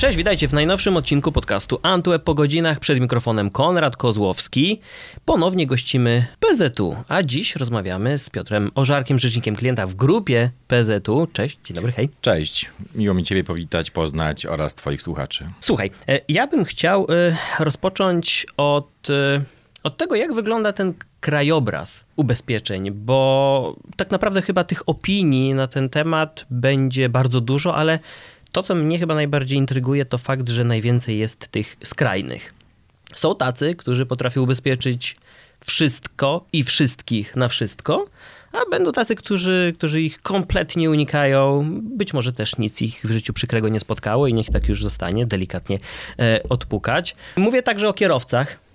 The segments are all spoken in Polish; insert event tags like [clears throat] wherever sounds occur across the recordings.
Cześć, witajcie w najnowszym odcinku podcastu Antweb po godzinach. Przed mikrofonem Konrad Kozłowski. Ponownie gościmy PZU, a dziś rozmawiamy z Piotrem Ożarkiem, rzecznikiem klienta w grupie PZU. Cześć, dzień dobry, hej. Cześć, miło mi Ciebie powitać, poznać oraz Twoich słuchaczy. Słuchaj, e, ja bym chciał e, rozpocząć od, e, od tego, jak wygląda ten krajobraz ubezpieczeń, bo tak naprawdę chyba tych opinii na ten temat będzie bardzo dużo, ale to, co mnie chyba najbardziej intryguje, to fakt, że najwięcej jest tych skrajnych. Są tacy, którzy potrafią ubezpieczyć wszystko i wszystkich na wszystko, a będą tacy, którzy, którzy ich kompletnie unikają. Być może też nic ich w życiu przykrego nie spotkało i niech tak już zostanie, delikatnie e, odpukać. Mówię także o kierowcach,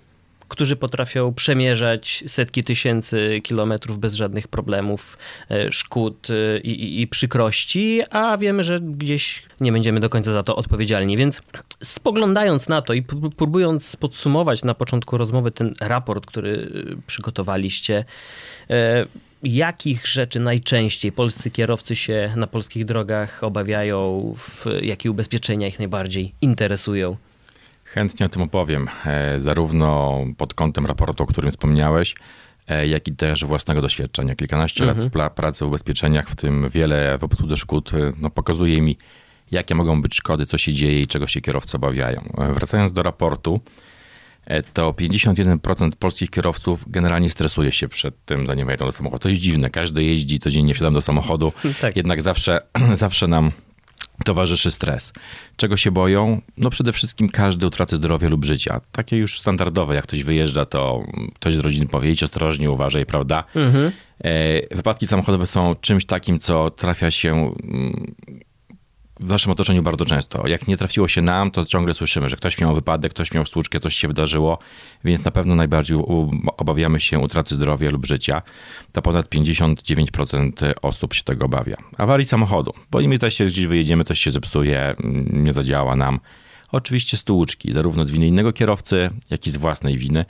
którzy potrafią przemierzać setki tysięcy kilometrów bez żadnych problemów, e, szkód e, i, i, i, przykrości, a wiemy, że gdzieś nie będziemy do końca za to odpowiedzialni. Więc spoglądając na to i próbując podsumować na początku rozmowy ten raport, który e, przygotowaliście, jakich rzeczy najczęściej polscy kierowcy się na polskich drogach obawiają, w, jakie ubezpieczenia ich najbardziej interesują? Chętnie o tym opowiem, e, zarówno pod kątem raportu, o którym wspomniałeś, e, jak i też własnego doświadczenia. Kilkanaście mhm. lat pracy w ubezpieczeniach, w tym wiele w obsłudze szkód, e, no, pokazuje mi, jakie mogą być szkody, co się dzieje i czego się kierowcy obawiają. Wracając do raportu, to 51% polskich kierowców generalnie stresuje się przed tym, zanim wejdą do samochodu. To jest dziwne, każdy jeździ, codziennie wsiadam do samochodu, [laughs] tak. jednak zawsze, [clears throat] zawsze nam towarzyszy stres. Czego się boją? No przede wszystkim każdy utraty zdrowia lub życia. Takie już standardowe, jak ktoś wyjeżdża, to ktoś z rodziny powie, idź ostrożnie, uważaj, prawda? Mhm. E, wypadki samochodowe są czymś takim, co trafia się mm, w naszym otoczeniu bardzo często. Jak nie trafiło się nam, to ciągle słyszymy, że ktoś miał wypadek, ktoś miał stłuczkę, coś się wydarzyło, więc na pewno najbardziej obawiamy się utraty zdrowia lub życia. To ponad 59% osób się tego obawia. Awarii samochodu. Boimy się, gdzieś wyjedziemy, coś się zepsuje, nie zadziała nam. Oczywiście stłuczki, zarówno z winy innego kierowcy, jak i z własnej winy.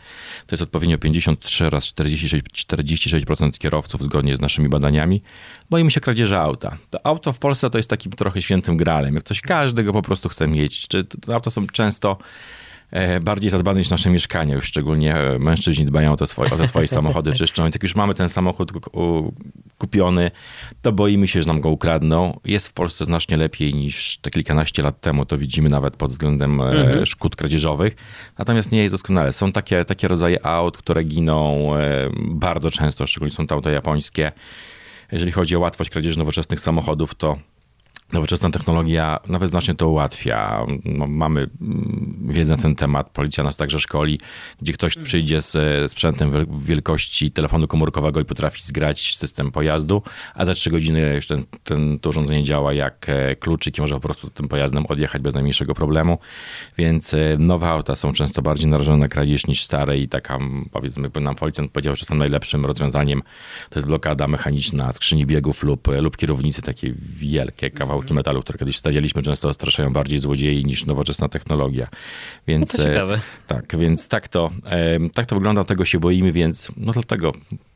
To jest odpowiednio 53 oraz 46%, 46% kierowców zgodnie z naszymi badaniami. Boimy się kradzieży auta. To auto w Polsce to jest takim trochę świętym gralem. Jak ktoś każdy go po prostu chce mieć. Czy to auto są często bardziej zadbane niż nasze mieszkania. Już szczególnie e, mężczyźni dbają o te swoje, o te swoje [laughs] samochody, czyszczą. Więc jak już mamy ten samochód kupiony, to boimy się, że nam go ukradną. Jest w Polsce znacznie lepiej niż te kilkanaście lat temu. To widzimy nawet pod względem e, mhm. szkód kradzieżowych. Natomiast nie jest doskonale. Są takie, takie rodzaje aut, które giną bardzo często, szczególnie są to auta japońskie. Jeżeli chodzi o łatwość kradzieży nowoczesnych samochodów, to Nowoczesna technologia nawet znacznie to ułatwia. No, mamy mm, wiedzę na ten temat, policja nas także szkoli, gdzie ktoś mhm. przyjdzie z sprzętem wielkości telefonu komórkowego i potrafi zgrać system pojazdu, a za trzy godziny już ten, ten, to urządzenie działa jak e, kluczyk i może po prostu tym pojazdem odjechać bez najmniejszego problemu. Więc e, nowe auta są często bardziej narażone na kradzież niż stare i taka, powiedzmy, nam policjant powiedział, że są najlepszym rozwiązaniem to jest blokada mechaniczna skrzyni biegów lub, lub kierownicy takie wielkie, kawałki kawałki metalu, które kiedyś stawialiśmy, często straszają bardziej złodziei niż nowoczesna technologia. Więc, no to ciekawe. Tak, więc tak to, tak to wygląda, tego się boimy, więc no dlatego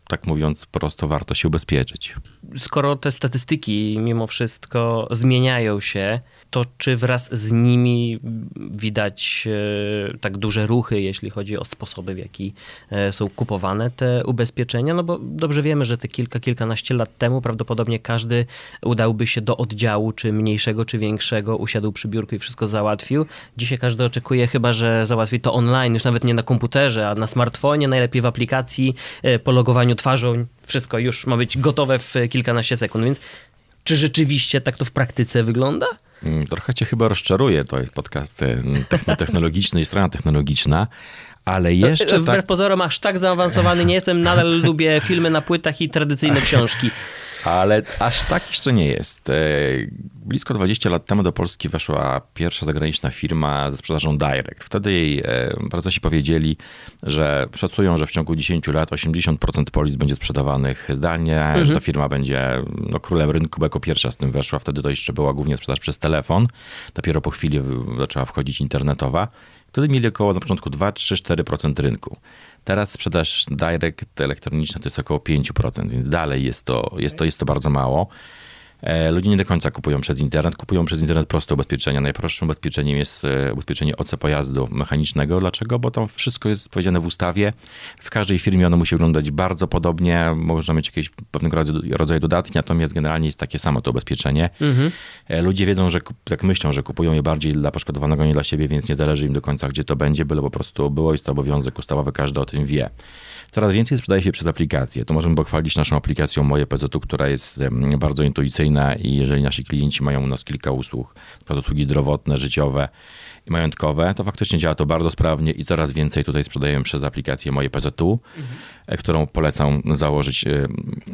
tak mówiąc, prosto warto się ubezpieczyć. Skoro te statystyki mimo wszystko zmieniają się, to czy wraz z nimi widać e, tak duże ruchy, jeśli chodzi o sposoby, w jaki e, są kupowane te ubezpieczenia? No bo dobrze wiemy, że te kilka, kilkanaście lat temu prawdopodobnie każdy udałby się do oddziału, czy mniejszego, czy większego, usiadł przy biurku i wszystko załatwił. Dzisiaj każdy oczekuje chyba, że załatwi to online, już nawet nie na komputerze, a na smartfonie, najlepiej w aplikacji, e, po logowaniu twarzą. Wszystko już ma być gotowe w kilkanaście sekund, więc czy rzeczywiście tak to w praktyce wygląda? Mm, trochę cię chyba rozczaruje, to jest podcast e, technologiczny i strona technologiczna, ale jeszcze Wbrew tak... pozorom aż tak zaawansowany nie jestem, nadal lubię filmy na płytach i tradycyjne książki. Ale aż tak jeszcze nie jest. E, blisko 20 lat temu do Polski weszła pierwsza zagraniczna firma ze sprzedażą Direct. Wtedy jej e, procesorzy powiedzieli, że szacują, że w ciągu 10 lat 80% polis będzie sprzedawanych zdalnie, mhm. że ta firma będzie no, królem rynku, bo jako pierwsza z tym weszła. Wtedy to jeszcze była głównie sprzedaż przez telefon. Dopiero po chwili zaczęła wchodzić internetowa. Wtedy mieli około na początku 2, 3, 4% rynku. Teraz sprzedaż direct elektroniczna to jest około 5%, więc dalej jest to, jest to, jest to bardzo mało. E, ludzie nie do końca kupują przez internet, kupują przez internet proste ubezpieczenia. Najprostszym ubezpieczeniem jest e, ubezpieczenie OC pojazdu mechanicznego. Dlaczego? Bo tam wszystko jest powiedziane w ustawie. W każdej firmie ono musi wyglądać bardzo podobnie. Można mieć jakieś pewnego rodzaju dodatki, natomiast generalnie jest takie samo to ubezpieczenie. Mhm. Ludzie wiedzą, że tak myślą, że kupują je bardziej dla poszkodowanego, nie dla siebie, więc nie zależy im do końca, gdzie to będzie, byle po prostu było. Jest to obowiązek ustawowy, każdy o tym wie. Coraz więcej sprzedaje się przez aplikację. To możemy pochwalić naszą aplikacją Moje PZU, która jest bardzo intuicyjna i jeżeli nasi klienci mają u nas kilka usług, np. usługi zdrowotne, życiowe i majątkowe, to faktycznie działa to bardzo sprawnie i coraz więcej tutaj sprzedajemy przez aplikację Moje PZU, mhm. którą polecam założyć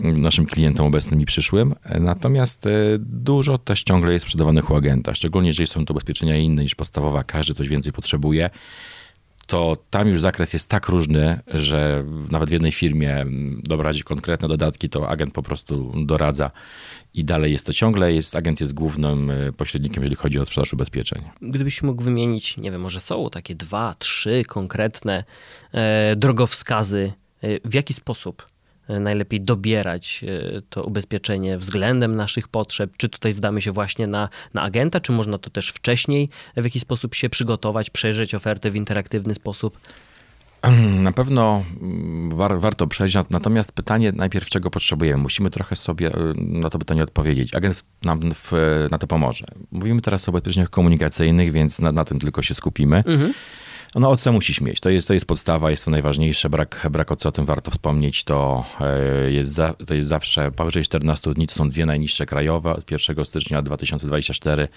naszym klientom obecnym i przyszłym. Natomiast e, dużo też ciągle jest sprzedawanych u agenta, szczególnie jeżeli są to ubezpieczenia inne niż podstawowa, każdy coś więcej potrzebuje to tam już zakres jest tak różny, że nawet w jednej firmie doradzić konkretne dodatki, to agent po prostu doradza i dalej jest to ciągle. Jest, agent jest głównym e, pośrednikiem, jeżeli chodzi o sprzedaż ubezpieczeń. Gdybyś mógł wymienić, nie wiem, może są takie dwa, trzy konkretne e, drogowskazy, e, w jaki sposób najlepiej dobierać e, to ubezpieczenie względem naszych potrzeb? Czy tutaj zdamy się właśnie na, na agenta, czy można to też wcześniej w jakiś sposób się przygotować, przejrzeć ofertę w interaktywny sposób? Na pewno mm, war, warto przejść, natomiast pytanie najpierw, czego potrzebujemy. Musimy trochę sobie e, na to pytanie odpowiedzieć. Agent nam w, na to pomoże. Mówimy teraz o ubezpieczeniach komunikacyjnych, więc na, na tym tylko się skupimy. Mhm. No OC musisz mieć, to jest, to jest podstawa, jest to najważniejsze, brak, brak OC, o tym warto wspomnieć, to e, jest, za, to jest zawsze powyżej 14 dni, to są dwie najniższe krajowe, od 1 stycznia 2024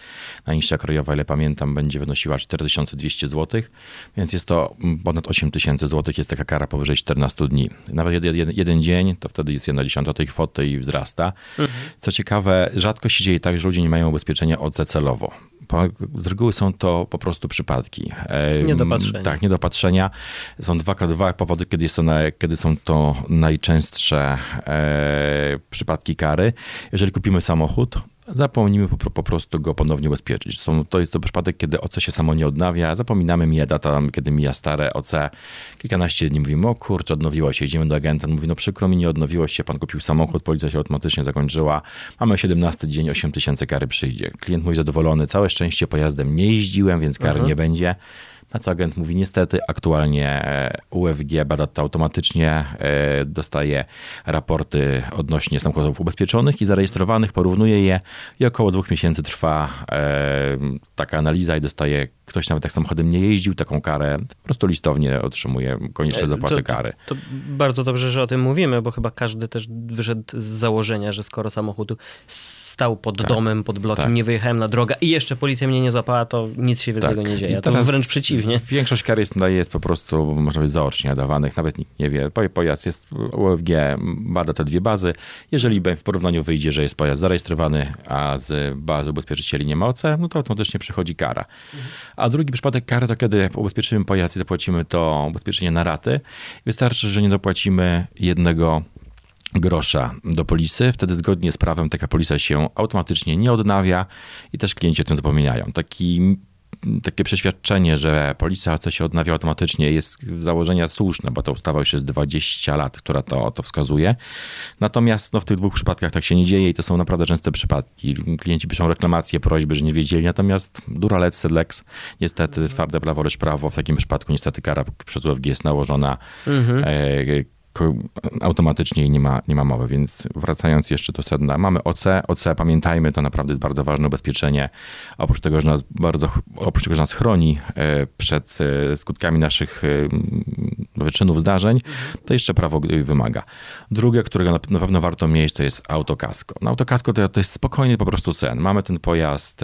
najniższa krajowa, ile pamiętam, będzie wynosiła 4200 zł, więc jest to ponad 8000 zł, jest taka kara powyżej 14 dni. Nawet jeden, jeden, jeden dzień, to wtedy jest jedna dziesiąta tej kwoty i wzrasta. Mhm. Co ciekawe, rzadko się dzieje tak, że ludzie nie mają ubezpieczenia OC celowo z reguły są to po prostu przypadki. Niedopatrzenia. Tak, niedopatrzenia. Są dwa, dwa powody, kiedy, jest to na, kiedy są to najczęstsze e, przypadki kary. Jeżeli kupimy samochód, zapomnimy po, po, prostu go ponownie ubezpieczyć. Są, to jest to przypadek, kiedy OC się samo nie odnawia, zapominamy, mija data, kiedy mija stare OC. Kilkanaście dni mówimy, o kurczę, odnowiło się, idziemy do agenta, mówi, no przykro mi, nie odnowiło się, pan kupił samochód, policja się automatycznie zakończyła, mamy 17 dzień, 8 tysięcy kary przyjdzie. Klient mówi zadowolony, całe szczęście pojazdem nie jeździłem, więc kary nie będzie. Na co agent mówi, niestety aktualnie e, UFG bada to automatycznie, e, dostaje raporty odnośnie samochodów ubezpieczonych i zarejestrowanych, porównuje je i około dwóch miesięcy trwa e, taka analiza i dostaje, ktoś nawet tak samochodem nie jeździł, taką karę, po prostu listownie otrzymuje konieczne zapłaty kary. To, bardzo dobrze, że o tym mówimy, bo chyba każdy też wyszedł z założenia, że skoro samochód stał pod tak, domem, pod blokiem, tak. nie wyjechałem na drogę i jeszcze policja mnie nie zapała, to nic się wielkiego tak. nie dzieje. To wręcz przeciwnie. Większość kar jest, jest po prostu, można być zaocznie dawanych, nawet nikt nie wie. Pojazd jest, UFG bada te dwie bazy. Jeżeli w porównaniu wyjdzie, że jest pojazd zarejestrowany, a z bazy ubezpieczycieli nie ma OC, no to automatycznie przychodzi kara. A drugi przypadek kary to kiedy ubezpieczymy pojazd i zapłacimy to ubezpieczenie na raty. Wystarczy, że nie dopłacimy jednego grosza do polisy, wtedy zgodnie z prawem taka polisa się automatycznie nie odnawia i też klienci o tym zapominają. Taki takie przeświadczenie, że polisa chce się odnawia automatycznie jest z założenia słuszne, bo to ustawa już jest 20 lat, która to, to wskazuje. Natomiast no, w tych dwóch przypadkach tak się nie dzieje i to są naprawdę częste przypadki. Klienci piszą reklamacje, prośby, że nie wiedzieli, natomiast dura lex lex, niestety twarde prawo, lecz prawo, w takim przypadku niestety kara przez UFG jest nałożona. Mhm. E, automatycznie nie ma, nie ma mowy. Więc wracając jeszcze do sedna, mamy OC. OC, pamiętajmy, to naprawdę jest bardzo ważne ubezpieczenie. Oprócz tego, że nas bardzo, oprócz tego, że nas chroni e, przed e, skutkami naszych e, wyczynów, zdarzeń, to jeszcze prawo wymaga. Drugie, którego na pewno warto mieć, to jest autokasko. No, autokasko to, to jest spokojny po prostu sen. Mamy ten pojazd,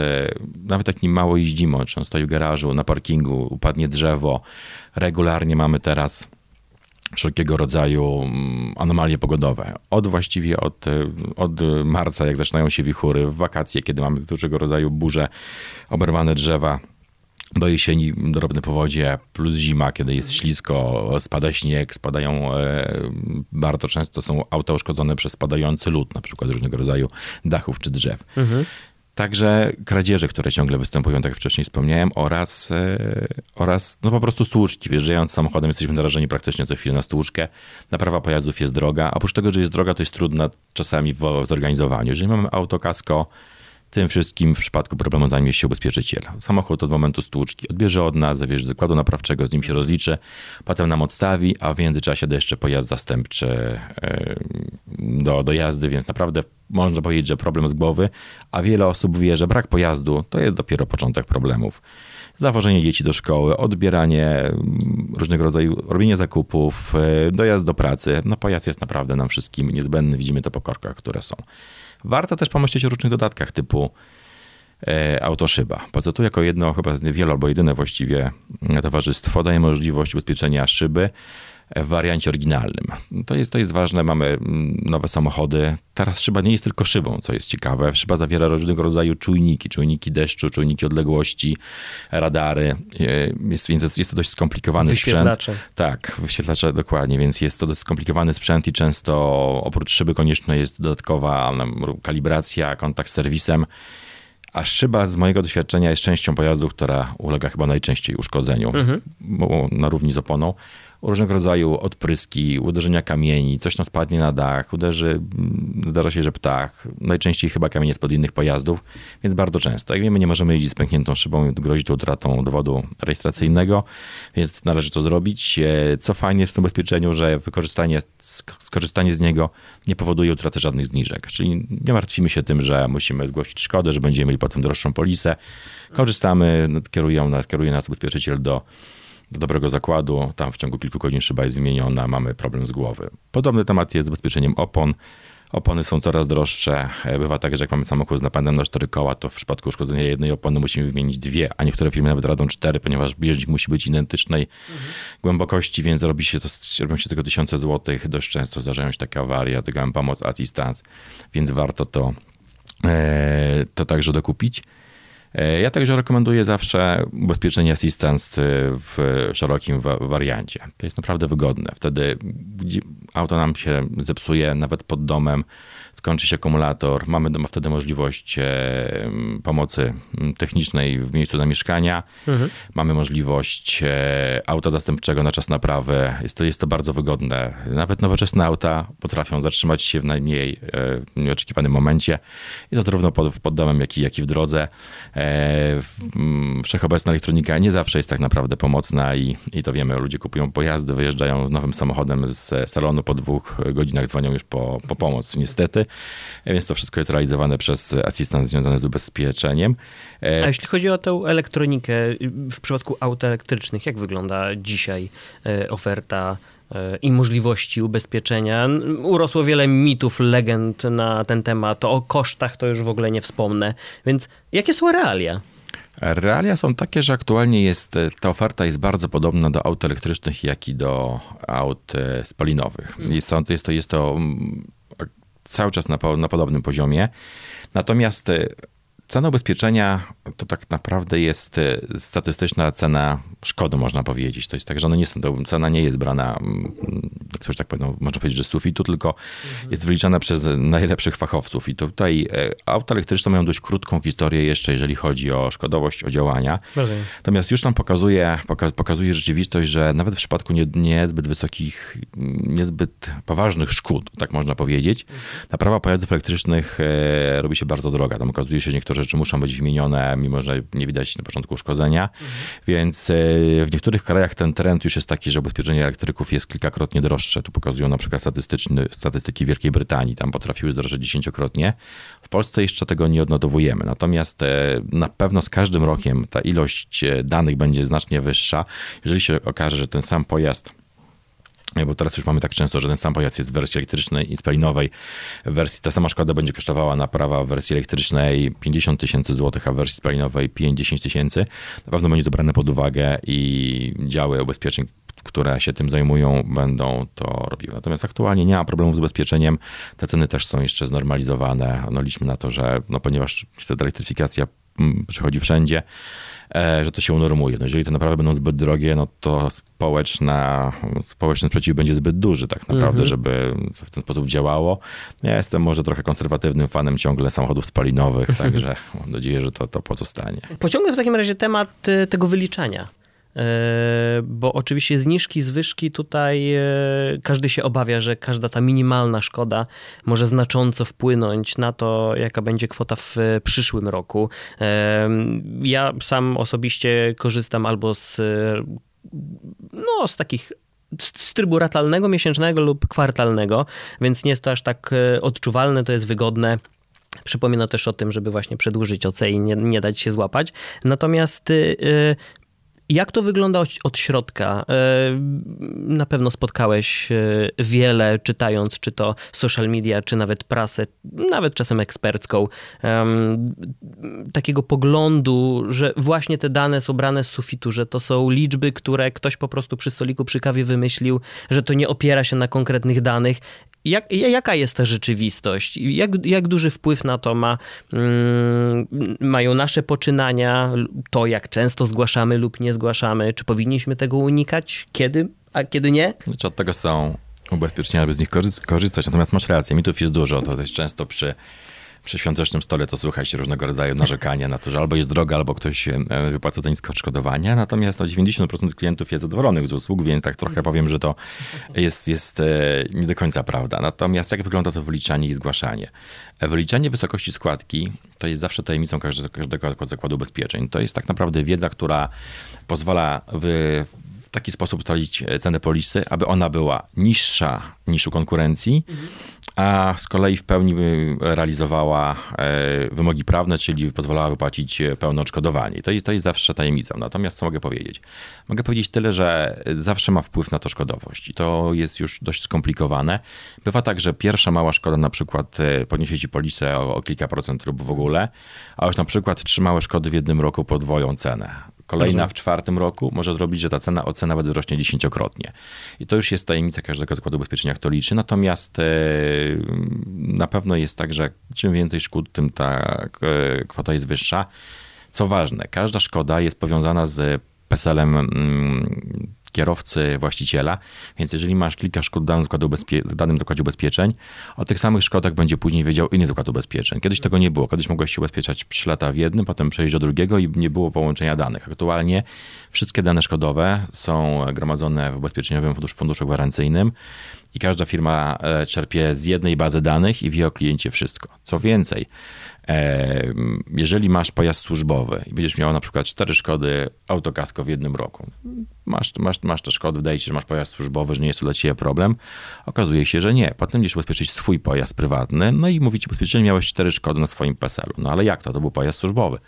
nawet jak nim mało jeździmy, czy on stoi w garażu, na parkingu, upadnie drzewo. Regularnie mamy teraz wszelkiego rodzaju mm, anomalie pogodowe. Od właściwie od, od marca, jak zaczynają się wichury, w wakacje, kiedy mamy dużego rodzaju burze, oberwane drzewa, do jesieni drobne powodzie, plus zima, kiedy jest ślisko, spada śnieg, spadają, e, bardzo często są auta uszkodzone przez spadający lód, na przykład różnego rodzaju dachów czy drzew. Mhm. Także kradzieże, które ciągle występują, tak jak wcześniej wspomniałem, oraz, e, oraz no po prostu stłuczki. Wjeżdżając samochodem jesteśmy narażeni praktycznie co chwilę na stłuczkę. Naprawa pojazdów jest droga. Oprócz tego, że jest droga, to jest trudna czasami w zorganizowaniu. Jeżeli mamy autokasko, tym wszystkim w przypadku problemu zajmie się ubezpieczyciel. Samochód od momentu stłuczki odbierze od nas, zawiezie zakładu naprawczego, z nim się rozliczy, potem nam odstawi, a w międzyczasie da jeszcze pojazd zastępczy do, do jazdy, więc naprawdę można powiedzieć, że problem z głowy, a wiele osób wie, że brak pojazdu to jest dopiero początek problemów. Zawożenie dzieci do szkoły, odbieranie różnego rodzaju, robienie zakupów, e, dojazd do pracy. No pojazd jest naprawdę nam wszystkim niezbędny, widzimy to po korkach, które są. Warto też pomyśleć o różnych dodatkach typu e, autoszyba. tu jako jedno, chyba wielo albo jedyne właściwie towarzystwo daje możliwość ubezpieczenia szyby w wariancie oryginalnym. To jest, to jest ważne, mamy mm, nowe samochody. Teraz szyba nie jest tylko szybą, co jest ciekawe. Szyba zawiera różnego rodzaju czujniki, czujniki deszczu, czujniki odległości, radary, e, jest, więc jest to dość skomplikowany sprzęt. Tak, wyświetlacze dokładnie, więc jest to dość skomplikowany sprzęt i często oprócz szyby konieczna jest dodatkowa kalibracja, kontakt z serwisem. A szyba z mojego doświadczenia jest częścią pojazdu, która ulega chyba najczęściej uszkodzeniu, mhm. na równi z oponą różnego rodzaju odpryski, uderzenia kamieni, coś tam spadnie na dach, uderzy, zdarza się, że ptak, najczęściej chyba kamienie spod innych pojazdów, więc bardzo często. Jak wiemy, nie możemy jeździć z pękniętą szybą, grozi to utratą dowodu rejestracyjnego, więc należy to zrobić. E, co fajnie w tym ubezpieczeniu, że wykorzystanie, skorzystanie z niego nie powoduje utraty żadnych zniżek, czyli nie martwimy się tym, że musimy zgłosić szkodę, że będziemy mieli potem droższą polisę. Korzystamy, kierują, kieruje nas ubezpieczyciel do do dobrego zakładu, tam w ciągu kilku godzin szyba jest zmieniona, mamy problem z głowy. Podobny temat jest z bezpieczeniem opon. Opony są coraz droższe. Bywa tak, że jak mamy samochód z napędem na cztery koła, to w przypadku uszkodzenia jednej opony musimy wymienić dwie, a niektóre firmy nawet radą cztery, ponieważ bieżnik musi być identycznej mhm. głębokości, więc robi się to, robią się tego tysiące złotych. Dość często zdarzają się takie awarie, dlatego mam pomoc assistance, więc warto to, e, to także dokupić. E, ja także rekomenduję zawsze ubezpieczenie Assistance w szerokim wariancie. To jest naprawdę wygodne. Wtedy auto nam się zepsuje nawet pod domem, skończy się akumulator, mamy wtedy możliwość e, pomocy technicznej w miejscu zamieszkania, mhm. mamy możliwość e, auta zastępczego na czas naprawy. Jest to, jest to bardzo wygodne. Nawet nowoczesne auta potrafią zatrzymać się w najmniej nieoczekiwanym momencie i to zarówno pod, pod domem, jak i, jak i w drodze. Wszechobecna elektronika nie zawsze jest tak naprawdę pomocna i, i to wiemy, ludzie kupują pojazdy, wyjeżdżają z nowym samochodem z salonu, po dwóch godzinach dzwonią już po, po pomoc, niestety. Więc to wszystko jest realizowane przez asystent związany z ubezpieczeniem. E, A jeśli chodzi o tę elektronikę w przypadku aut elektrycznych, jak wygląda dzisiaj e, oferta e, i możliwości ubezpieczenia. Urosło wiele mitów, legend na ten temat. O kosztach to już w ogóle nie wspomnę. Więc jakie są realia? Realia są takie, że aktualnie jest, ta oferta jest bardzo podobna do aut elektrycznych, jak i do aut spalinowych. Jest to, jest to, jest to mm, cały czas na, na podobnym poziomie. Natomiast Cena ubezpieczenia to tak naprawdę jest e, statystyczna cena szkody, można powiedzieć. To jest tak, że one nie są, to cena nie jest brana, mm, jak ktoś tak powiem, można powiedzieć, że z sufitu, tylko mhm. jest wyliczana przez najlepszych fachowców. I tutaj e, auta elektryczne mają dość krótką historię jeszcze, jeżeli chodzi o szkodowość, o działania. Rozumiem. Natomiast już nam pokazuje, pokazuje rzeczywistość, że nawet w przypadku nie, niezbyt wysokich, niezbyt poważnych szkód, tak można powiedzieć, mhm. naprawa pojazdów elektrycznych e, robi się bardzo droga. Tam okazuje się, że niektóre rzeczy muszą być wymienione, mimo że nie widać na początku uszkodzenia. Mhm. Więc e, w niektórych krajach ten trend już jest taki, że ubezpieczenie elektryków jest kilkakrotnie droższe. Tu pokazują na przykład statystyczny, statystyki Wielkiej Brytanii, tam potrafiły zdrożyć dziesięciokrotnie. W Polsce jeszcze tego nie odnotowujemy. Natomiast e, na pewno z każdym rokiem ta ilość e, danych będzie znacznie wyższa. Jeżeli się okaże, że ten sam pojazd bo teraz już mamy tak często, że ten sam pojazd jest w wersji elektrycznej i spalinowej. W wersji, ta sama szkoda będzie kosztowała naprawa w wersji elektrycznej 50 tysięcy złotych, a w wersji spalinowej 5-10 tysięcy. Na pewno będzie to brane pod uwagę i działy ubezpieczeń, które się tym zajmują, będą to robiły. Natomiast aktualnie nie ma problemu z ubezpieczeniem. Te ceny też są jeszcze znormalizowane. No, liczmy na to, że no, ponieważ ta elektryfikacja mm, przychodzi wszędzie, że to się unormuje. No jeżeli to naprawdę będą zbyt drogie, no to społeczna, społeczny sprzeciw będzie zbyt duży tak naprawdę, mhm. żeby w ten sposób działało. Ja jestem może trochę konserwatywnym fanem ciągle samochodów spalinowych, także [laughs] mam nadzieję, że to, to pozostanie. Pociągnę w takim razie temat y, tego wyliczania. E, bo oczywiście zniżki, zwyżki tutaj e, każdy się obawia, że każda ta minimalna szkoda może znacząco wpłynąć na to, jaka będzie kwota w przyszłym roku. E, ja sam osobiście korzystam albo z, no, z takich z trybu ratalnego, miesięcznego lub kwartalnego, więc nie jest to aż tak odczuwalne, to jest wygodne. Przypomina też o tym, żeby właśnie przedłużyć OC i nie, nie dać się złapać. Natomiast jak to wygląda od środka? E, na pewno spotkałeś e, wiele, czytając czy to social media, czy nawet prasę, nawet czasem ekspercką, takiego poglądu, że właśnie te dane są brane z sufitu, że to są liczby, które ktoś po prostu przy stoliku przy kawie wymyślił, że to nie opiera się na konkretnych danych jak, jaka jest ta rzeczywistość? Jak, jak duży wpływ na to ma, mm, mają nasze poczynania, to jak często zgłaszamy lub nie zgłaszamy? Czy powinniśmy tego unikać? Kiedy, a kiedy nie? Znaczy od tego są ubezpieczenia, aby z nich korzystać. Natomiast masz rację, mitów jest dużo. To jest często przy przy świątecznym stole to słuchaj się różnego rodzaju narzekania na to, że albo jest droga, albo ktoś wypłaca za nisko odszkodowania. Natomiast no, 90% klientów jest zadowolonych z usług, więc tak trochę powiem, że to jest, jest e, nie do końca prawda. Natomiast jak wygląda to wyliczanie i zgłaszanie? E, wyliczanie wysokości składki to jest zawsze tajemnicą każdego zakładu ubezpieczeń. To jest tak naprawdę wiedza, która pozwala w taki sposób ustalić cenę polisy, aby ona była niższa niż u konkurencji, a z kolei w pełni realizowała e, wymogi prawne, czyli pozwalała wypłacić pełne odszkodowanie. To jest, to jest zawsze tajemnicą. Natomiast co mogę powiedzieć? Mogę powiedzieć tyle, że zawsze ma wpływ na to szkodowość i to jest już dość skomplikowane. Bywa tak, że pierwsza mała szkoda na przykład e, podniesie ci polisę o, o kilka procent lub w ogóle, a już na przykład trzy małe szkody w jednym roku podwoją cenę kolejna w czwartym roku może zrobić, że ta cena OC nawet wzrośnie dziesięciokrotnie. I to już jest tajemnica każdego zakładu ubezpieczenia, kto liczy. Natomiast e, na pewno jest tak, że czym więcej szkód, tym ta e, kwota jest wyższa. Co ważne, każda szkoda jest powiązana z PESEL-em mm, kierowcy, właściciela. Więc jeżeli masz kilka szkód w danym, zakładzie danym zakładzie ubezpieczeń, o tych samych szkodach będzie później wiedział inny zakład ubezpieczeń. Kiedyś tego nie było. Kiedyś mogłeś się ubezpieczać 3 lata w jednym, potem przejść do drugiego i nie było połączenia danych. Aktualnie wszystkie dane szkodowe są gromadzone w ubezpieczeniowym funduszu, funduszu gwarancyjnym i każda firma e, czerpie z jednej bazy danych i wie o kliencie wszystko. Co więcej, jeżeli masz pojazd służbowy i będziesz miał na przykład cztery szkody autokasko w jednym roku, masz, masz, masz te szkody, wydaje się, że masz pojazd służbowy, że nie jest to dla ciebie problem, okazuje się, że nie. Potem będziesz ubezpieczyć swój pojazd prywatny, no i mówi ci ubezpieczyciel, miałeś cztery szkody na swoim PESEL-u. No ale jak to? To był pojazd służbowy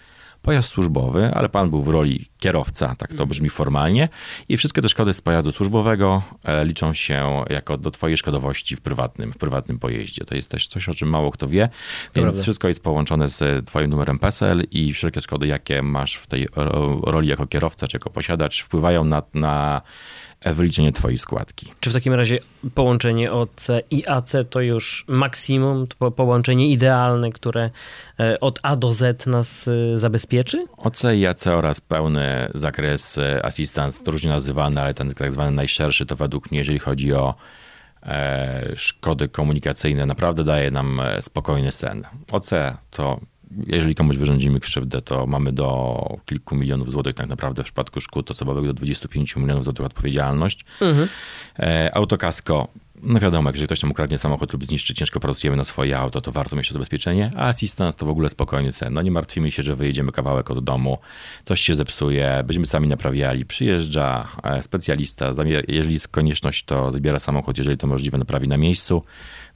pojazd służbowy, ale pan był w roli kierowca, tak to mhm. brzmi formalnie, i wszystkie te szkody z pojazdu służbowego e, liczą się jako do twojej szkodowości w prywatnym, w prywatnym pojeździe. To jest też coś, o czym mało kto wie, więc Prawda. wszystko jest połączone z twoim numerem PESEL i wszelkie szkody, jakie masz w tej roli jako kierowca czy jako posiadacz, wpływają na, na wyliczenie twojej składki. Czy w takim razie połączenie OC i AC to już maksimum, to połączenie idealne, które e, od A do Z nas e, zabezpieczy? OC i AC oraz pełny zakres e, assistance, różnie nazywany, ale ten tak zwany najszerszy to według mnie, jeżeli chodzi o szkody komunikacyjne, naprawdę daje nam spokojny sen. OC to jeżeli komuś wyrządzimy krzywdę, to mamy do kilku milionów złotych tak naprawdę w przypadku szkód osobowych do 25 milionów złotych odpowiedzialność. Mhm. E, autokasko no wiadomo, jeżeli ktoś tam ukradnie samochód lub zniszczy, ciężko pracujemy na swoje auto, to warto mieć to zabezpieczenie, a assistance to w ogóle spokojny sen. No nie martwimy się, że wyjedziemy kawałek od domu, coś się zepsuje, będziemy sami naprawiali, przyjeżdża e, specjalista, jeżeli jest konieczność, to zabiera samochód, jeżeli to możliwe, naprawi na miejscu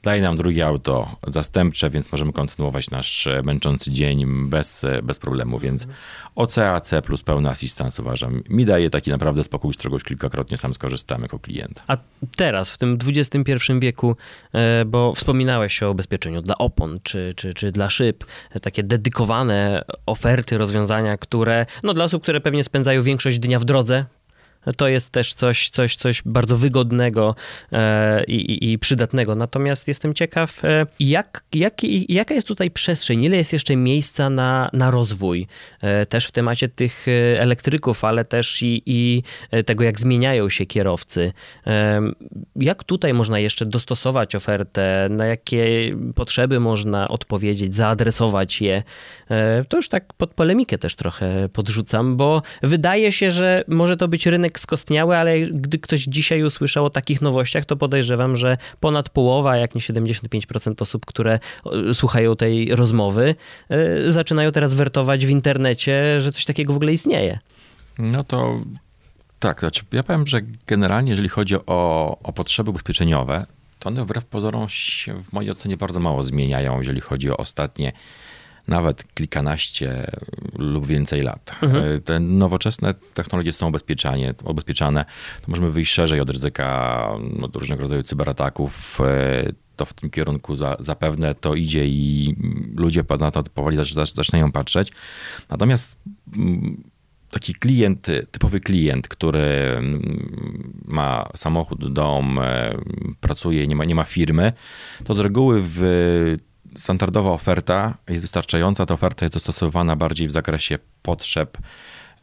daje nam drugie auto zastępcze, więc możemy kontynuować nasz e, męczący dzień bez, e, bez problemu, więc OCAC plus pełny asystans uważam mi daje taki naprawdę spokój, z którego już kilkakrotnie sam skorzystałem jako klient. A teraz, w tym XXI wieku, e, bo wspominałeś o ubezpieczeniu dla opon czy, czy, czy dla szyb, takie dedykowane oferty, rozwiązania, które no, dla osób, które pewnie spędzają większość dnia w drodze, to jest też coś, coś, coś bardzo wygodnego e, i, i, przydatnego. Natomiast jestem ciekaw, e, jak, jak, jaka jest tutaj przestrzeń, ile jest jeszcze miejsca na, na rozwój, e, też w temacie tych elektryków, ale też i, i tego, jak zmieniają się kierowcy. Jak tutaj można jeszcze dostosować ofertę, na jakie potrzeby można odpowiedzieć, zaadresować je? To już tak pod polemikę też trochę podrzucam, bo wydaje się, że może to być rynek skostniały, ale gdy ktoś dzisiaj usłyszał o takich nowościach, to podejrzewam, że ponad połowa, jak nie 75% osób, które e, słuchają tej rozmowy, e, zaczynają teraz wertować w internecie, że coś takiego w ogóle istnieje. No to tak, znaczy ja powiem, że generalnie jeżeli chodzi o, o potrzeby ubezpieczeniowe, to one wbrew pozorom się w mojej ocenie bardzo mało zmieniają, jeżeli chodzi o ostatnie nawet kilkanaście lub więcej lat. Mhm. E, te nowoczesne technologie są ubezpieczane, ubezpieczane, to możemy wyjść szerzej od ryzyka od różnego rodzaju cyberataków. E, to w tym kierunku za, zapewne to idzie i ludzie na to powoli zaczynają patrzeć. Natomiast mm, taki klient, typowy klient, który mm, ma samochód, dom, e, pracuje, nie ma, nie ma firmy, to z reguły w standardowa oferta jest wystarczająca. Ta oferta jest dostosowana bardziej w zakresie potrzeb.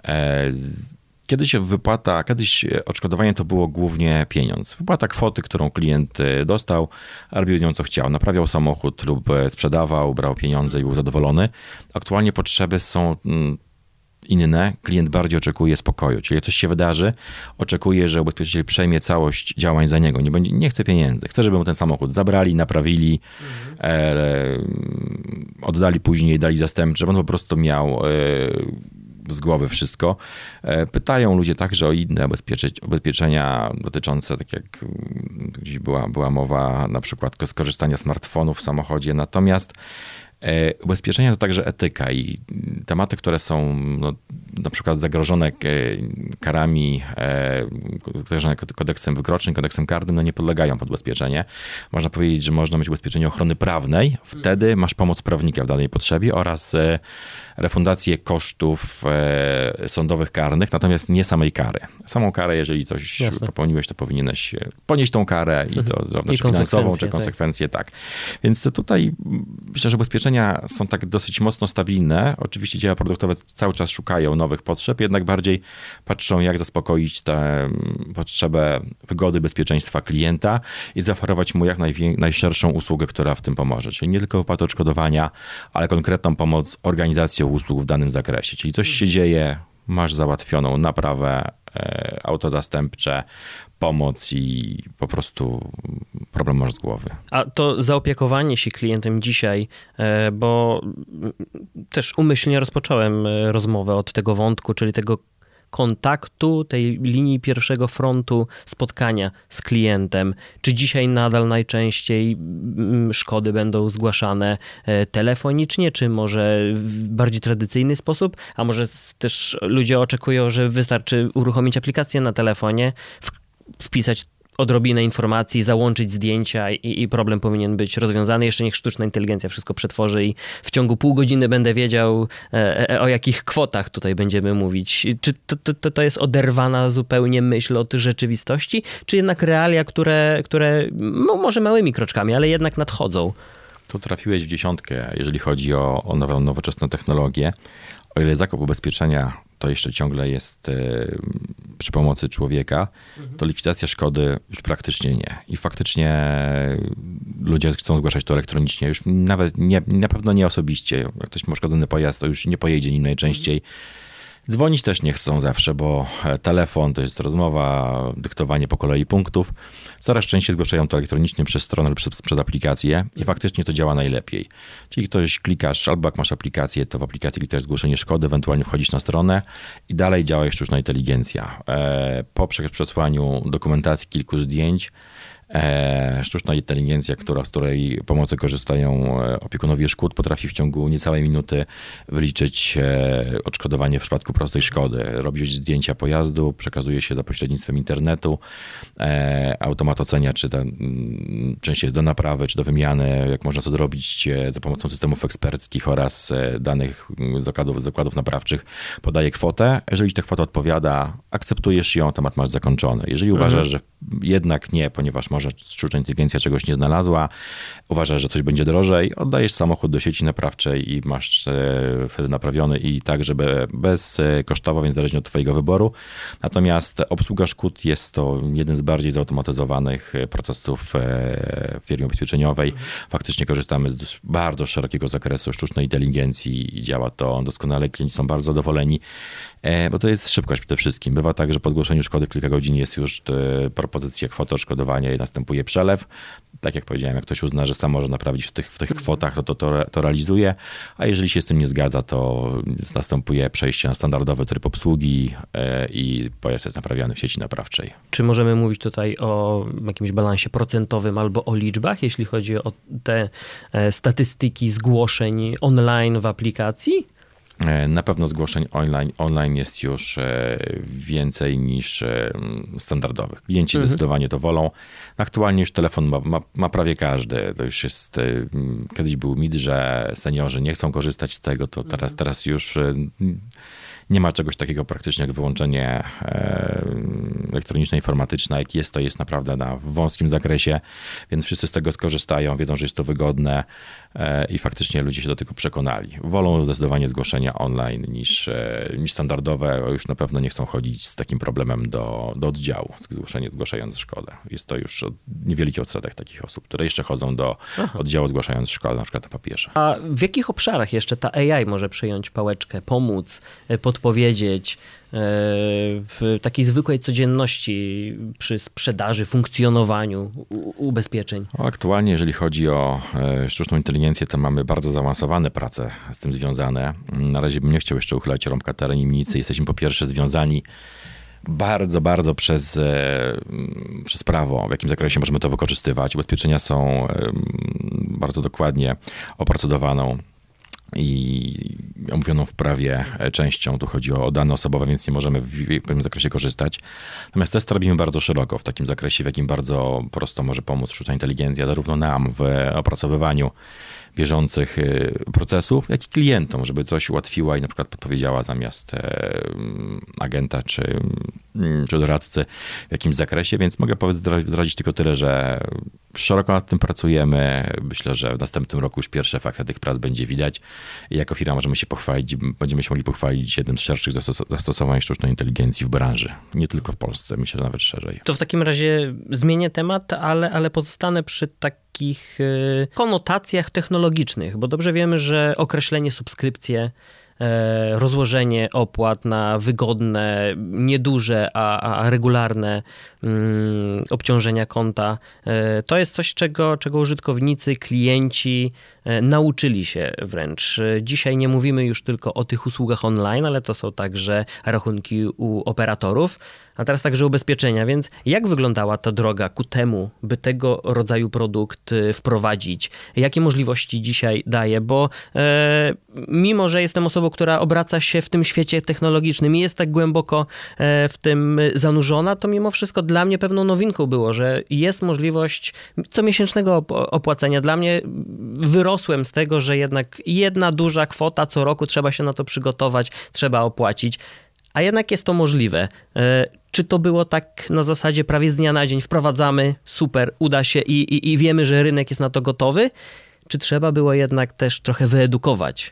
E, kiedyś wypłata, kiedyś odszkodowanie to było głównie pieniądz. Wypłata kwoty, którą klient e, dostał, robił nią co chciał. Naprawiał samochód lub e, sprzedawał, brał pieniądze i był zadowolony. Aktualnie potrzeby są mm, inne, klient bardziej oczekuje spokoju. Czyli coś się wydarzy, oczekuje, że ubezpieczyciel przejmie całość działań za niego. Nie, będzie, nie chce pieniędzy. Chce, żeby mu ten samochód zabrali, naprawili, mhm. e, oddali później, dali zastępcze, żeby on po prostu miał e, z głowy wszystko. E, pytają ludzie także o inne ubezpieczenia dotyczące, tak jak gdzieś była, była mowa, na przykład skorzystania smartfonów w samochodzie. Natomiast ubezpieczenia to także etyka i tematy, które są no, na przykład zagrożone karami, e, zagrożone kodeksem wykroczeń, kodeksem karnym, no nie podlegają pod ubezpieczenie. Można powiedzieć, że można mieć ubezpieczenie ochrony prawnej, wtedy masz pomoc prawnika w danej potrzebie oraz e, refundację kosztów sądowych karnych, natomiast nie samej kary. Samą karę, jeżeli coś Jasne. popełniłeś, to powinieneś ponieść tą karę i to zarówno czy finansową, czy konsekwencje, tak. tak. Więc tutaj myślę, że ubezpieczenia są tak dosyć mocno stabilne. Oczywiście dzieła produktowe cały czas szukają nowych potrzeb, jednak bardziej patrzą, jak zaspokoić tę mm, potrzebę wygody, bezpieczeństwa klienta i zaoferować mu jak najszerszą usługę, która w tym pomoże. Czyli nie tylko wypłatę odszkodowania, ale konkretną pomoc organizacją usług w danym zakresie. Czyli coś się dzieje, masz załatwioną naprawę, e, autozastępcze, pomoc i po prostu problem masz z głowy. A to zaopiekowanie się klientem dzisiaj, e, bo też umyślnie rozpocząłem e, rozmowę od tego wątku, czyli tego kontaktu, tej linii pierwszego frontu spotkania z klientem? Czy dzisiaj nadal najczęściej mm, szkody będą zgłaszane e, telefonicznie, czy może w bardziej tradycyjny sposób? A może też ludzie oczekują, że wystarczy uruchomić aplikację na telefonie, wpisać odrobinę informacji, załączyć zdjęcia i, i, problem powinien być rozwiązany. Jeszcze niech sztuczna inteligencja wszystko przetworzy i w ciągu pół godziny będę wiedział, e, e, o jakich kwotach tutaj będziemy mówić. Czy to, to, to jest oderwana zupełnie myśl od rzeczywistości, czy jednak realia, które, które no, może małymi kroczkami, ale jednak nadchodzą? Tu trafiłeś w dziesiątkę, jeżeli chodzi o, o nową, nowoczesną technologię. O ile zakup ubezpieczenia to jeszcze ciągle jest e, przy pomocy człowieka, to likwidacja szkody już praktycznie nie. I faktycznie ludzie chcą zgłaszać to elektronicznie, już nawet nie, na pewno nie osobiście. Jak ktoś ma uszkodzony pojazd, to już nie pojedzie nim najczęściej. Dzwonić też nie chcą zawsze, bo e, telefon to jest rozmowa, dyktowanie po kolei punktów. Coraz częściej zgłaszają to elektronicznie przez stronę lub przez, przez aplikację i faktycznie to działa najlepiej. Czyli ktoś klikasz, albo jak masz aplikację, to w aplikacji klikasz zgłoszenie szkody, ewentualnie wchodzisz na stronę i dalej działa sztuczna inteligencja. E, po przesłaniu dokumentacji kilku zdjęć sztuczna inteligencja, która, z której pomocy korzystają e, opiekunowie szkód, potrafi w ciągu niecałej minuty wyliczyć e, odszkodowanie w przypadku prostej szkody. Robić zdjęcia pojazdu, przekazuje się za pośrednictwem internetu, automat ocenia, czy ta mm, część jest do naprawy, czy do wymiany, jak można to zrobić za pomocą systemów eksperckich oraz danych zakładów, zakładów naprawczych. Podaje kwotę. Jeżeli ta kwota odpowiada, akceptujesz ją, temat masz zakończony. Jeżeli mhm. uważasz, że jednak nie, ponieważ może sztuczna inteligencja czegoś nie znalazła, uważasz, że coś będzie drożej, oddajesz samochód do sieci naprawczej i masz e, wtedy naprawiony i tak, żeby bez e, więc zależnie od twojego wyboru. Natomiast obsługa szkód jest to jeden z bardziej zautomatyzowanych e, procesów w firmie ubezpieczeniowej. Faktycznie korzystamy z bardzo szerokiego zakresu sztucznej inteligencji i działa to doskonale. Klienci są bardzo zadowoleni. E, bo to jest szybkość przede wszystkim. Bywa tak, że po zgłoszeniu szkody kilka godzin jest już e, propozycja kwoty odszkodowania i następuje przelew. Tak jak powiedziałem, jak ktoś uzna, że sam może naprawić w tych, w tych kwotach, to, to, to, to realizuje, a jeżeli się z tym nie zgadza, to następuje przejście na standardowy tryb obsługi e, i pojazd jest naprawiany w sieci naprawczej. Czy możemy mówić tutaj o jakimś balansie procentowym albo o liczbach, jeśli chodzi o te statystyki zgłoszeń online w aplikacji? E, na pewno zgłoszeń online, online jest już e, więcej niż e, standardowych. Klienci mhm. zdecydowanie to wolą. Aktualnie już telefon ma, ma, ma, prawie każdy. To już jest, kiedyś był mit, że seniorzy nie chcą korzystać z tego, to teraz, mhm. teraz już nie ma czegoś takiego praktycznie jak wyłączenie elektroniczne, informatyczne. Jak jest, to jest naprawdę na wąskim zakresie, więc wszyscy z tego skorzystają, wiedzą, że jest to wygodne. E, i faktycznie ludzie się do tego przekonali. Wolą zdecydowanie zgłoszenia online niż, e, niż standardowe, już na pewno nie chcą chodzić z takim problemem do, do oddziału, zgłoszenie, zgłaszając szkodę. Jest to już niewielki odsetek takich osób, które jeszcze chodzą do Aha. oddziału zgłaszając szkodę, na przykład na papierze. A w jakich obszarach jeszcze ta AI może przejąć pałeczkę, pomóc, e, podpowiedzieć, w takiej zwykłej codzienności przy sprzedaży, funkcjonowaniu ubezpieczeń? Aktualnie, jeżeli chodzi o sztuczną inteligencję, to mamy bardzo zaawansowane prace z tym związane. Na razie bym nie chciał jeszcze uchylać rąbka tajemnicy. Jesteśmy po pierwsze związani bardzo, bardzo przez, przez prawo, w jakim zakresie możemy to wykorzystywać. Ubezpieczenia są bardzo dokładnie oprocedowaną i omówioną w prawie częścią. Tu chodzi o dane osobowe, więc nie możemy w pewnym zakresie korzystać. Natomiast test robimy bardzo szeroko w takim zakresie, w jakim bardzo prosto może pomóc sztuczna inteligencja, zarówno nam w opracowywaniu bieżących y, procesów, jak i klientom, żeby coś ułatwiła i na przykład podpowiedziała zamiast e, agenta czy, mm, czy doradcy w jakimś zakresie, więc mogę zdradzić tylko tyle, że szeroko nad tym pracujemy. Myślę, że w następnym roku już pierwsze efekty tych prac będzie widać i jako firma możemy się pochwalić, będziemy się mogli pochwalić jednym z szerszych zastosowań sztucznej inteligencji w branży. Nie tylko w Polsce, myślę, że nawet szerzej. To w takim razie zmienię temat, ale, ale pozostanę przy takich y, konotacjach technologicznych, bo dobrze wiemy, że określenie subskrypcje rozłożenie opłat na wygodne, nieduże, a, a regularne mm, obciążenia konta. E, to jest coś, czego, czego użytkownicy, klienci e, nauczyli się wręcz. Dzisiaj nie mówimy już tylko o tych usługach online, ale to są także rachunki u operatorów a teraz także ubezpieczenia. Więc jak wyglądała ta droga ku temu, by tego rodzaju produkt wprowadzić? Jakie możliwości dzisiaj daje? Bo e, mimo, że jestem osobą, która obraca się w tym świecie technologicznym i jest tak głęboko e, w tym zanurzona, to mimo wszystko dla mnie pewną nowinką było, że jest możliwość comiesięcznego opłacenia. Dla mnie wyrosłem z tego, że jednak jedna duża kwota co roku trzeba się na to przygotować, trzeba opłacić a jednak jest to możliwe. E, czy to było tak na zasadzie prawie z dnia na dzień wprowadzamy, super, uda się i, i, i wiemy, że rynek jest na to gotowy? Czy trzeba było jednak też trochę wyedukować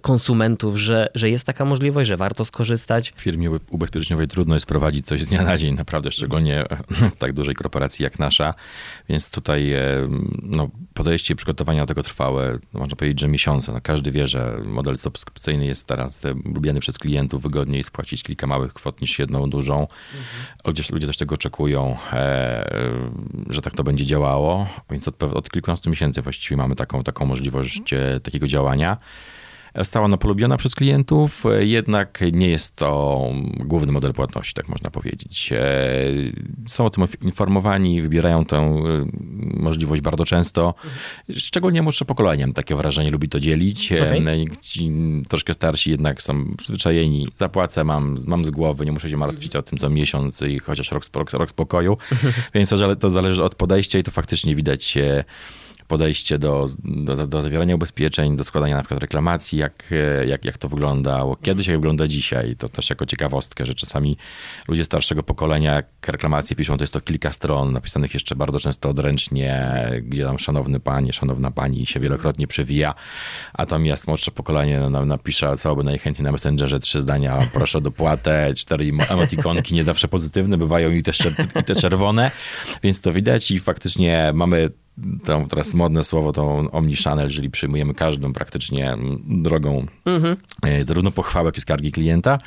konsumentów, że, że jest taka możliwość, że warto skorzystać. W firmie ubezpieczeniowej trudno jest prowadzić coś z dnia na dzień, naprawdę, szczególnie w [laughs] tak dużej korporacji jak nasza, więc tutaj e, no, podejście i przygotowania do tego trwałe, można powiedzieć, że miesiące. No, każdy wie, że model subskrypcyjny jest teraz e, lubiany przez klientów, wygodniej spłacić kilka małych kwot niż jedną dużą. Mhm. ludzie też tego oczekują, że tak to będzie działało, więc od, od kilkunastu miesięcy właściwie mamy taką, taką możliwość takiego działania. Została ona polubiona przez klientów, jednak nie jest to główny model płatności, tak można powiedzieć. Są o tym informowani, wybierają tę możliwość bardzo często. Szczególnie młodsze pokolenie, mam takie wrażenie, lubi to dzielić. Okay. Ci troszkę starsi jednak są przyzwyczajeni. Zapłacę, mam, mam z głowy, nie muszę się martwić o tym co miesiąc i chociaż rok, rok, rok spokoju. [laughs] Więc to, to zależy od podejścia i to faktycznie widać podejście do, do, do zawierania ubezpieczeń, do składania na przykład reklamacji, jak, jak, jak to wyglądało kiedyś, jak wygląda dzisiaj. To też jako ciekawostkę, że czasami ludzie starszego pokolenia, jak reklamacje piszą, to jest to kilka stron, napisanych jeszcze bardzo często odręcznie, gdzie tam szanowny panie, szanowna pani się wielokrotnie przewija, natomiast młodsze pokolenie no, napisze całoby najchętniej na Messengerze trzy zdania, proszę dopłatę, cztery emotikonki, nie zawsze pozytywne, bywają i te, i te czerwone, więc to widać i faktycznie mamy to teraz modne słowo to omnichannel, czyli przyjmujemy każdą praktycznie drogą mhm. E, zarówno pochwałek, jak i skargi klienta.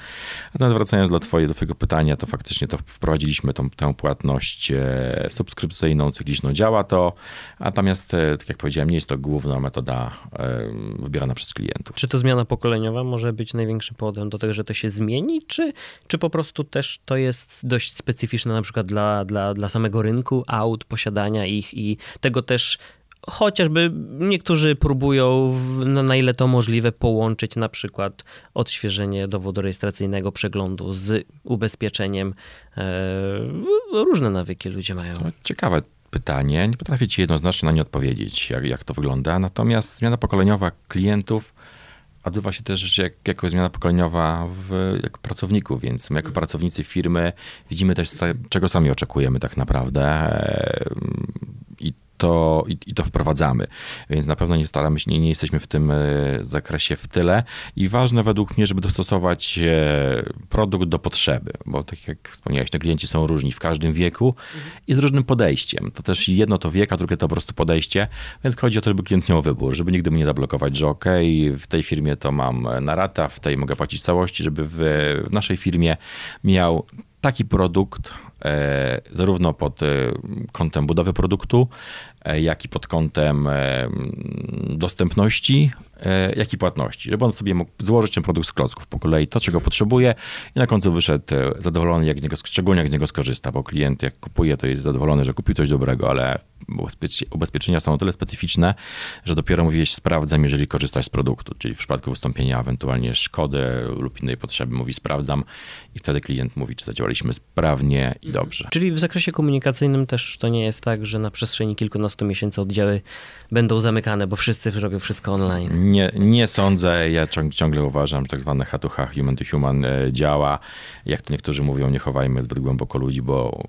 Natomiast wracając do, twoje, do twojego pytania, to faktycznie to wprowadziliśmy tą, tę płatność e, subskrypcyjną, cykliczną. Działa to, natomiast e, tak jak powiedziałem, nie jest to główna metoda wybierana przez klientów. Czy to zmiana pokoleniowa może być największym powodem do tego, że to się zmieni, czy, czy po prostu też to jest dość specyficzne na przykład dla, dla, dla samego rynku aut, posiadania ich i tego też chociażby niektórzy próbują, no, na ile to możliwe, połączyć na przykład odświeżenie dowodu rejestracyjnego, przeglądu z ubezpieczeniem. E, różne nawyki ludzie mają. To ciekawe pytanie. Nie potrafię ci jednoznacznie na nie odpowiedzieć, jak, jak to wygląda. Natomiast zmiana pokoleniowa klientów odbywa się też jak, jako zmiana pokoleniowa w, jako pracowników, więc my jako pracownicy firmy widzimy też, czego sami oczekujemy tak naprawdę to, i, i, to wprowadzamy. Więc na pewno nie staramy się, nie, nie jesteśmy w tym e, zakresie w tyle. I ważne według mnie, żeby dostosować e, produkt do potrzeby, bo tak jak wspomniałeś, te klienci są różni w każdym wieku mhm. i z różnym podejściem. To też jedno to wiek, a drugie to po prostu podejście, więc chodzi o to, żeby klient miał wybór, żeby nigdy mu nie zablokować, że ok, w tej firmie to mam na rata, w tej mogę płacić całości, żeby w, w naszej firmie miał taki produkt, e, zarówno pod kątem budowy produktu, jak i pod kątem dostępności, jak i płatności, żeby on sobie mógł złożyć ten produkt z klocków po kolei, to czego potrzebuje i na końcu wyszedł zadowolony, jak z niego, szczególnie jak z niego skorzysta, bo klient jak kupuje, to jest zadowolony, że kupił coś dobrego, ale ubezpieczenia są o tyle specyficzne, że dopiero mówiłeś sprawdzam, jeżeli korzystasz z produktu, czyli w przypadku wystąpienia ewentualnie szkody lub innej potrzeby mówi sprawdzam i wtedy klient mówi, czy zadziałaliśmy sprawnie i mhm. dobrze. Czyli w zakresie komunikacyjnym też to nie jest tak, że na przestrzeni kilkunastu miesięcy oddziały będą zamykane, bo wszyscy robią wszystko online. Nie, nie sądzę. Ja ciągle uważam, że tak zwane H2H, human to human e, działa. Jak to niektórzy mówią, nie chowajmy zbyt głęboko ludzi, bo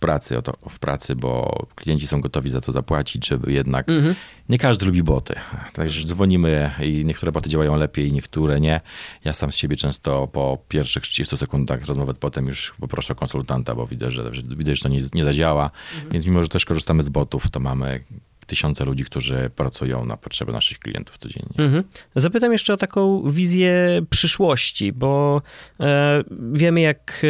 pracy, o to, w pracy, bo klienci są gotowi za to zapłacić, żeby jednak mhm. nie każdy lubi boty. Także dzwonimy i niektóre boty działają lepiej, niektóre nie. Ja sam z siebie często po pierwszych 30 sekundach rozmowy potem już poproszę konsultanta, bo widzę, że, że, widzę, że to nie, nie zadziała. Mhm. Więc mimo, że też korzystamy z botów, to mamy tysiące ludzi, którzy pracują na potrzeby naszych klientów codziennie. Mhm. Zapytam jeszcze o taką wizję przyszłości, bo e, wiemy, jak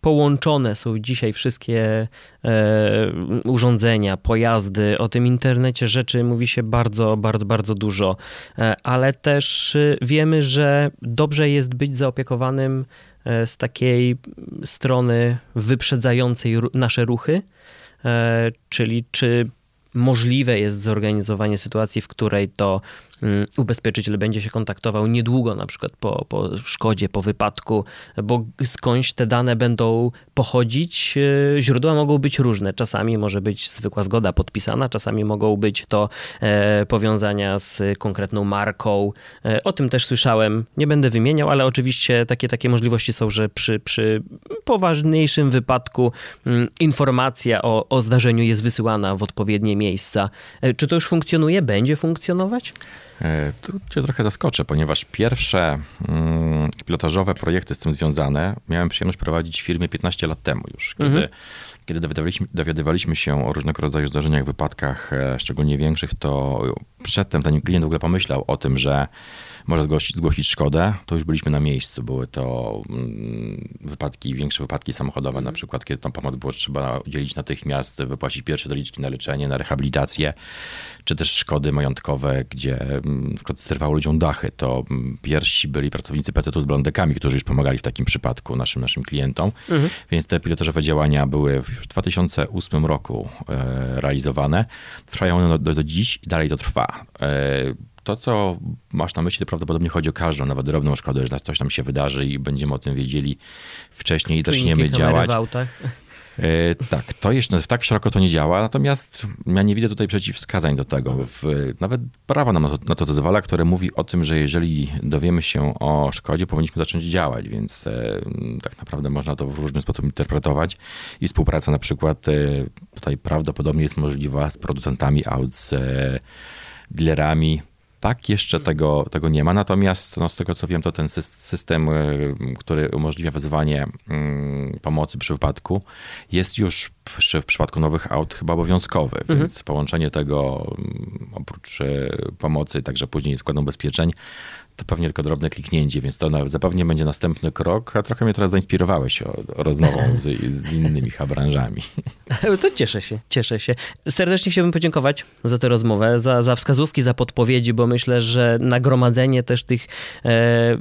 połączone są dzisiaj wszystkie e, urządzenia, pojazdy. O tym internecie rzeczy mówi się bardzo, bardzo, bardzo dużo, e, ale też e, wiemy, że dobrze jest być zaopiekowanym e, z takiej strony wyprzedzającej nasze ruchy, e, czyli czy możliwe jest zorganizowanie sytuacji, w której to ubezpieczyciel będzie się kontaktował niedługo, na przykład po, po szkodzie, po wypadku, bo skądś te dane będą pochodzić. E, źródła mogą być różne. Czasami może być zwykła zgoda podpisana, czasami mogą być to e, powiązania z konkretną marką. E, o tym też słyszałem. Nie będę wymieniał, ale oczywiście takie, takie możliwości są, że przy, przy poważniejszym wypadku mm, informacja o, o zdarzeniu jest wysyłana w odpowiednie miejsca. Czy to już funkcjonuje? Będzie funkcjonować? E, tu cię trochę zaskoczę, ponieważ pierwsze mm, pilotażowe projekty z tym związane miałem przyjemność prowadzić w firmie 15 lat temu już, kiedy, mhm. kiedy dowiadywaliśmy, dowiadywaliśmy się o różnego rodzaju zdarzeniach, wypadkach, e, szczególnie większych, to przedtem ten klient w ogóle pomyślał o tym, że może zgłosić, zgłosić szkodę, to już byliśmy na miejscu. Były to mm, wypadki, większe wypadki samochodowe, mm. na przykład, kiedy tą pomoc było trzeba udzielić natychmiast, wypłacić pierwsze zaliczki na leczenie, na rehabilitację, czy też szkody majątkowe, gdzie mm, zrywało ludziom dachy. To mm, pierwsi byli pracownicy PCT z blondekami, którzy już pomagali w takim przypadku naszym, naszym klientom. Mhm. Więc te pilotażowe działania były już w 2008 roku e, realizowane. Trwają one do, do dziś i dalej to trwa. To, co masz na myśli, to prawdopodobnie chodzi o każdą, nawet drobną szkodę, że coś tam się wydarzy i będziemy o tym wiedzieli wcześniej i zaczniemy działać. W autach. E, tak, to jeszcze tak szeroko to nie działa, natomiast ja nie widzę tutaj przeciwwskazań do tego. W, nawet prawo nam na to, na to zezwala, które mówi o tym, że jeżeli dowiemy się o szkodzie, powinniśmy zacząć działać, więc e, tak naprawdę można to w różny sposób interpretować i współpraca na przykład e, tutaj prawdopodobnie jest możliwa z producentami aut, z dealerami, tak, jeszcze hmm. tego, tego nie ma, natomiast no, z tego co wiem, to ten system, y, który umożliwia wezwanie mm, pomocy przy wypadku, jest już w, w przypadku nowych aut chyba obowiązkowy, mhm. więc połączenie tego mm, oprócz y, pomocy, także później składem ubezpieczeń, to pewnie tylko drobne kliknięcie, więc to zapewne będzie następny krok, a trochę mnie teraz zainspirowałeś o, o rozmową z, z innymi branżami. [laughs] To cieszę się, cieszę się. Serdecznie chciałbym podziękować za tę rozmowę, za, za wskazówki, za podpowiedzi, bo myślę, że nagromadzenie też tych e,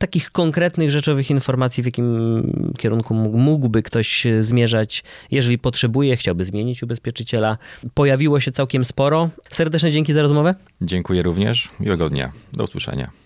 takich konkretnych, rzeczowych informacji, w jakim kierunku mógłby ktoś zmierzać, jeżeli potrzebuje, chciałby zmienić ubezpieczyciela, pojawiło się całkiem sporo. Serdeczne dzięki za rozmowę. Dziękuję również. Miłego dnia. Do usłyszenia.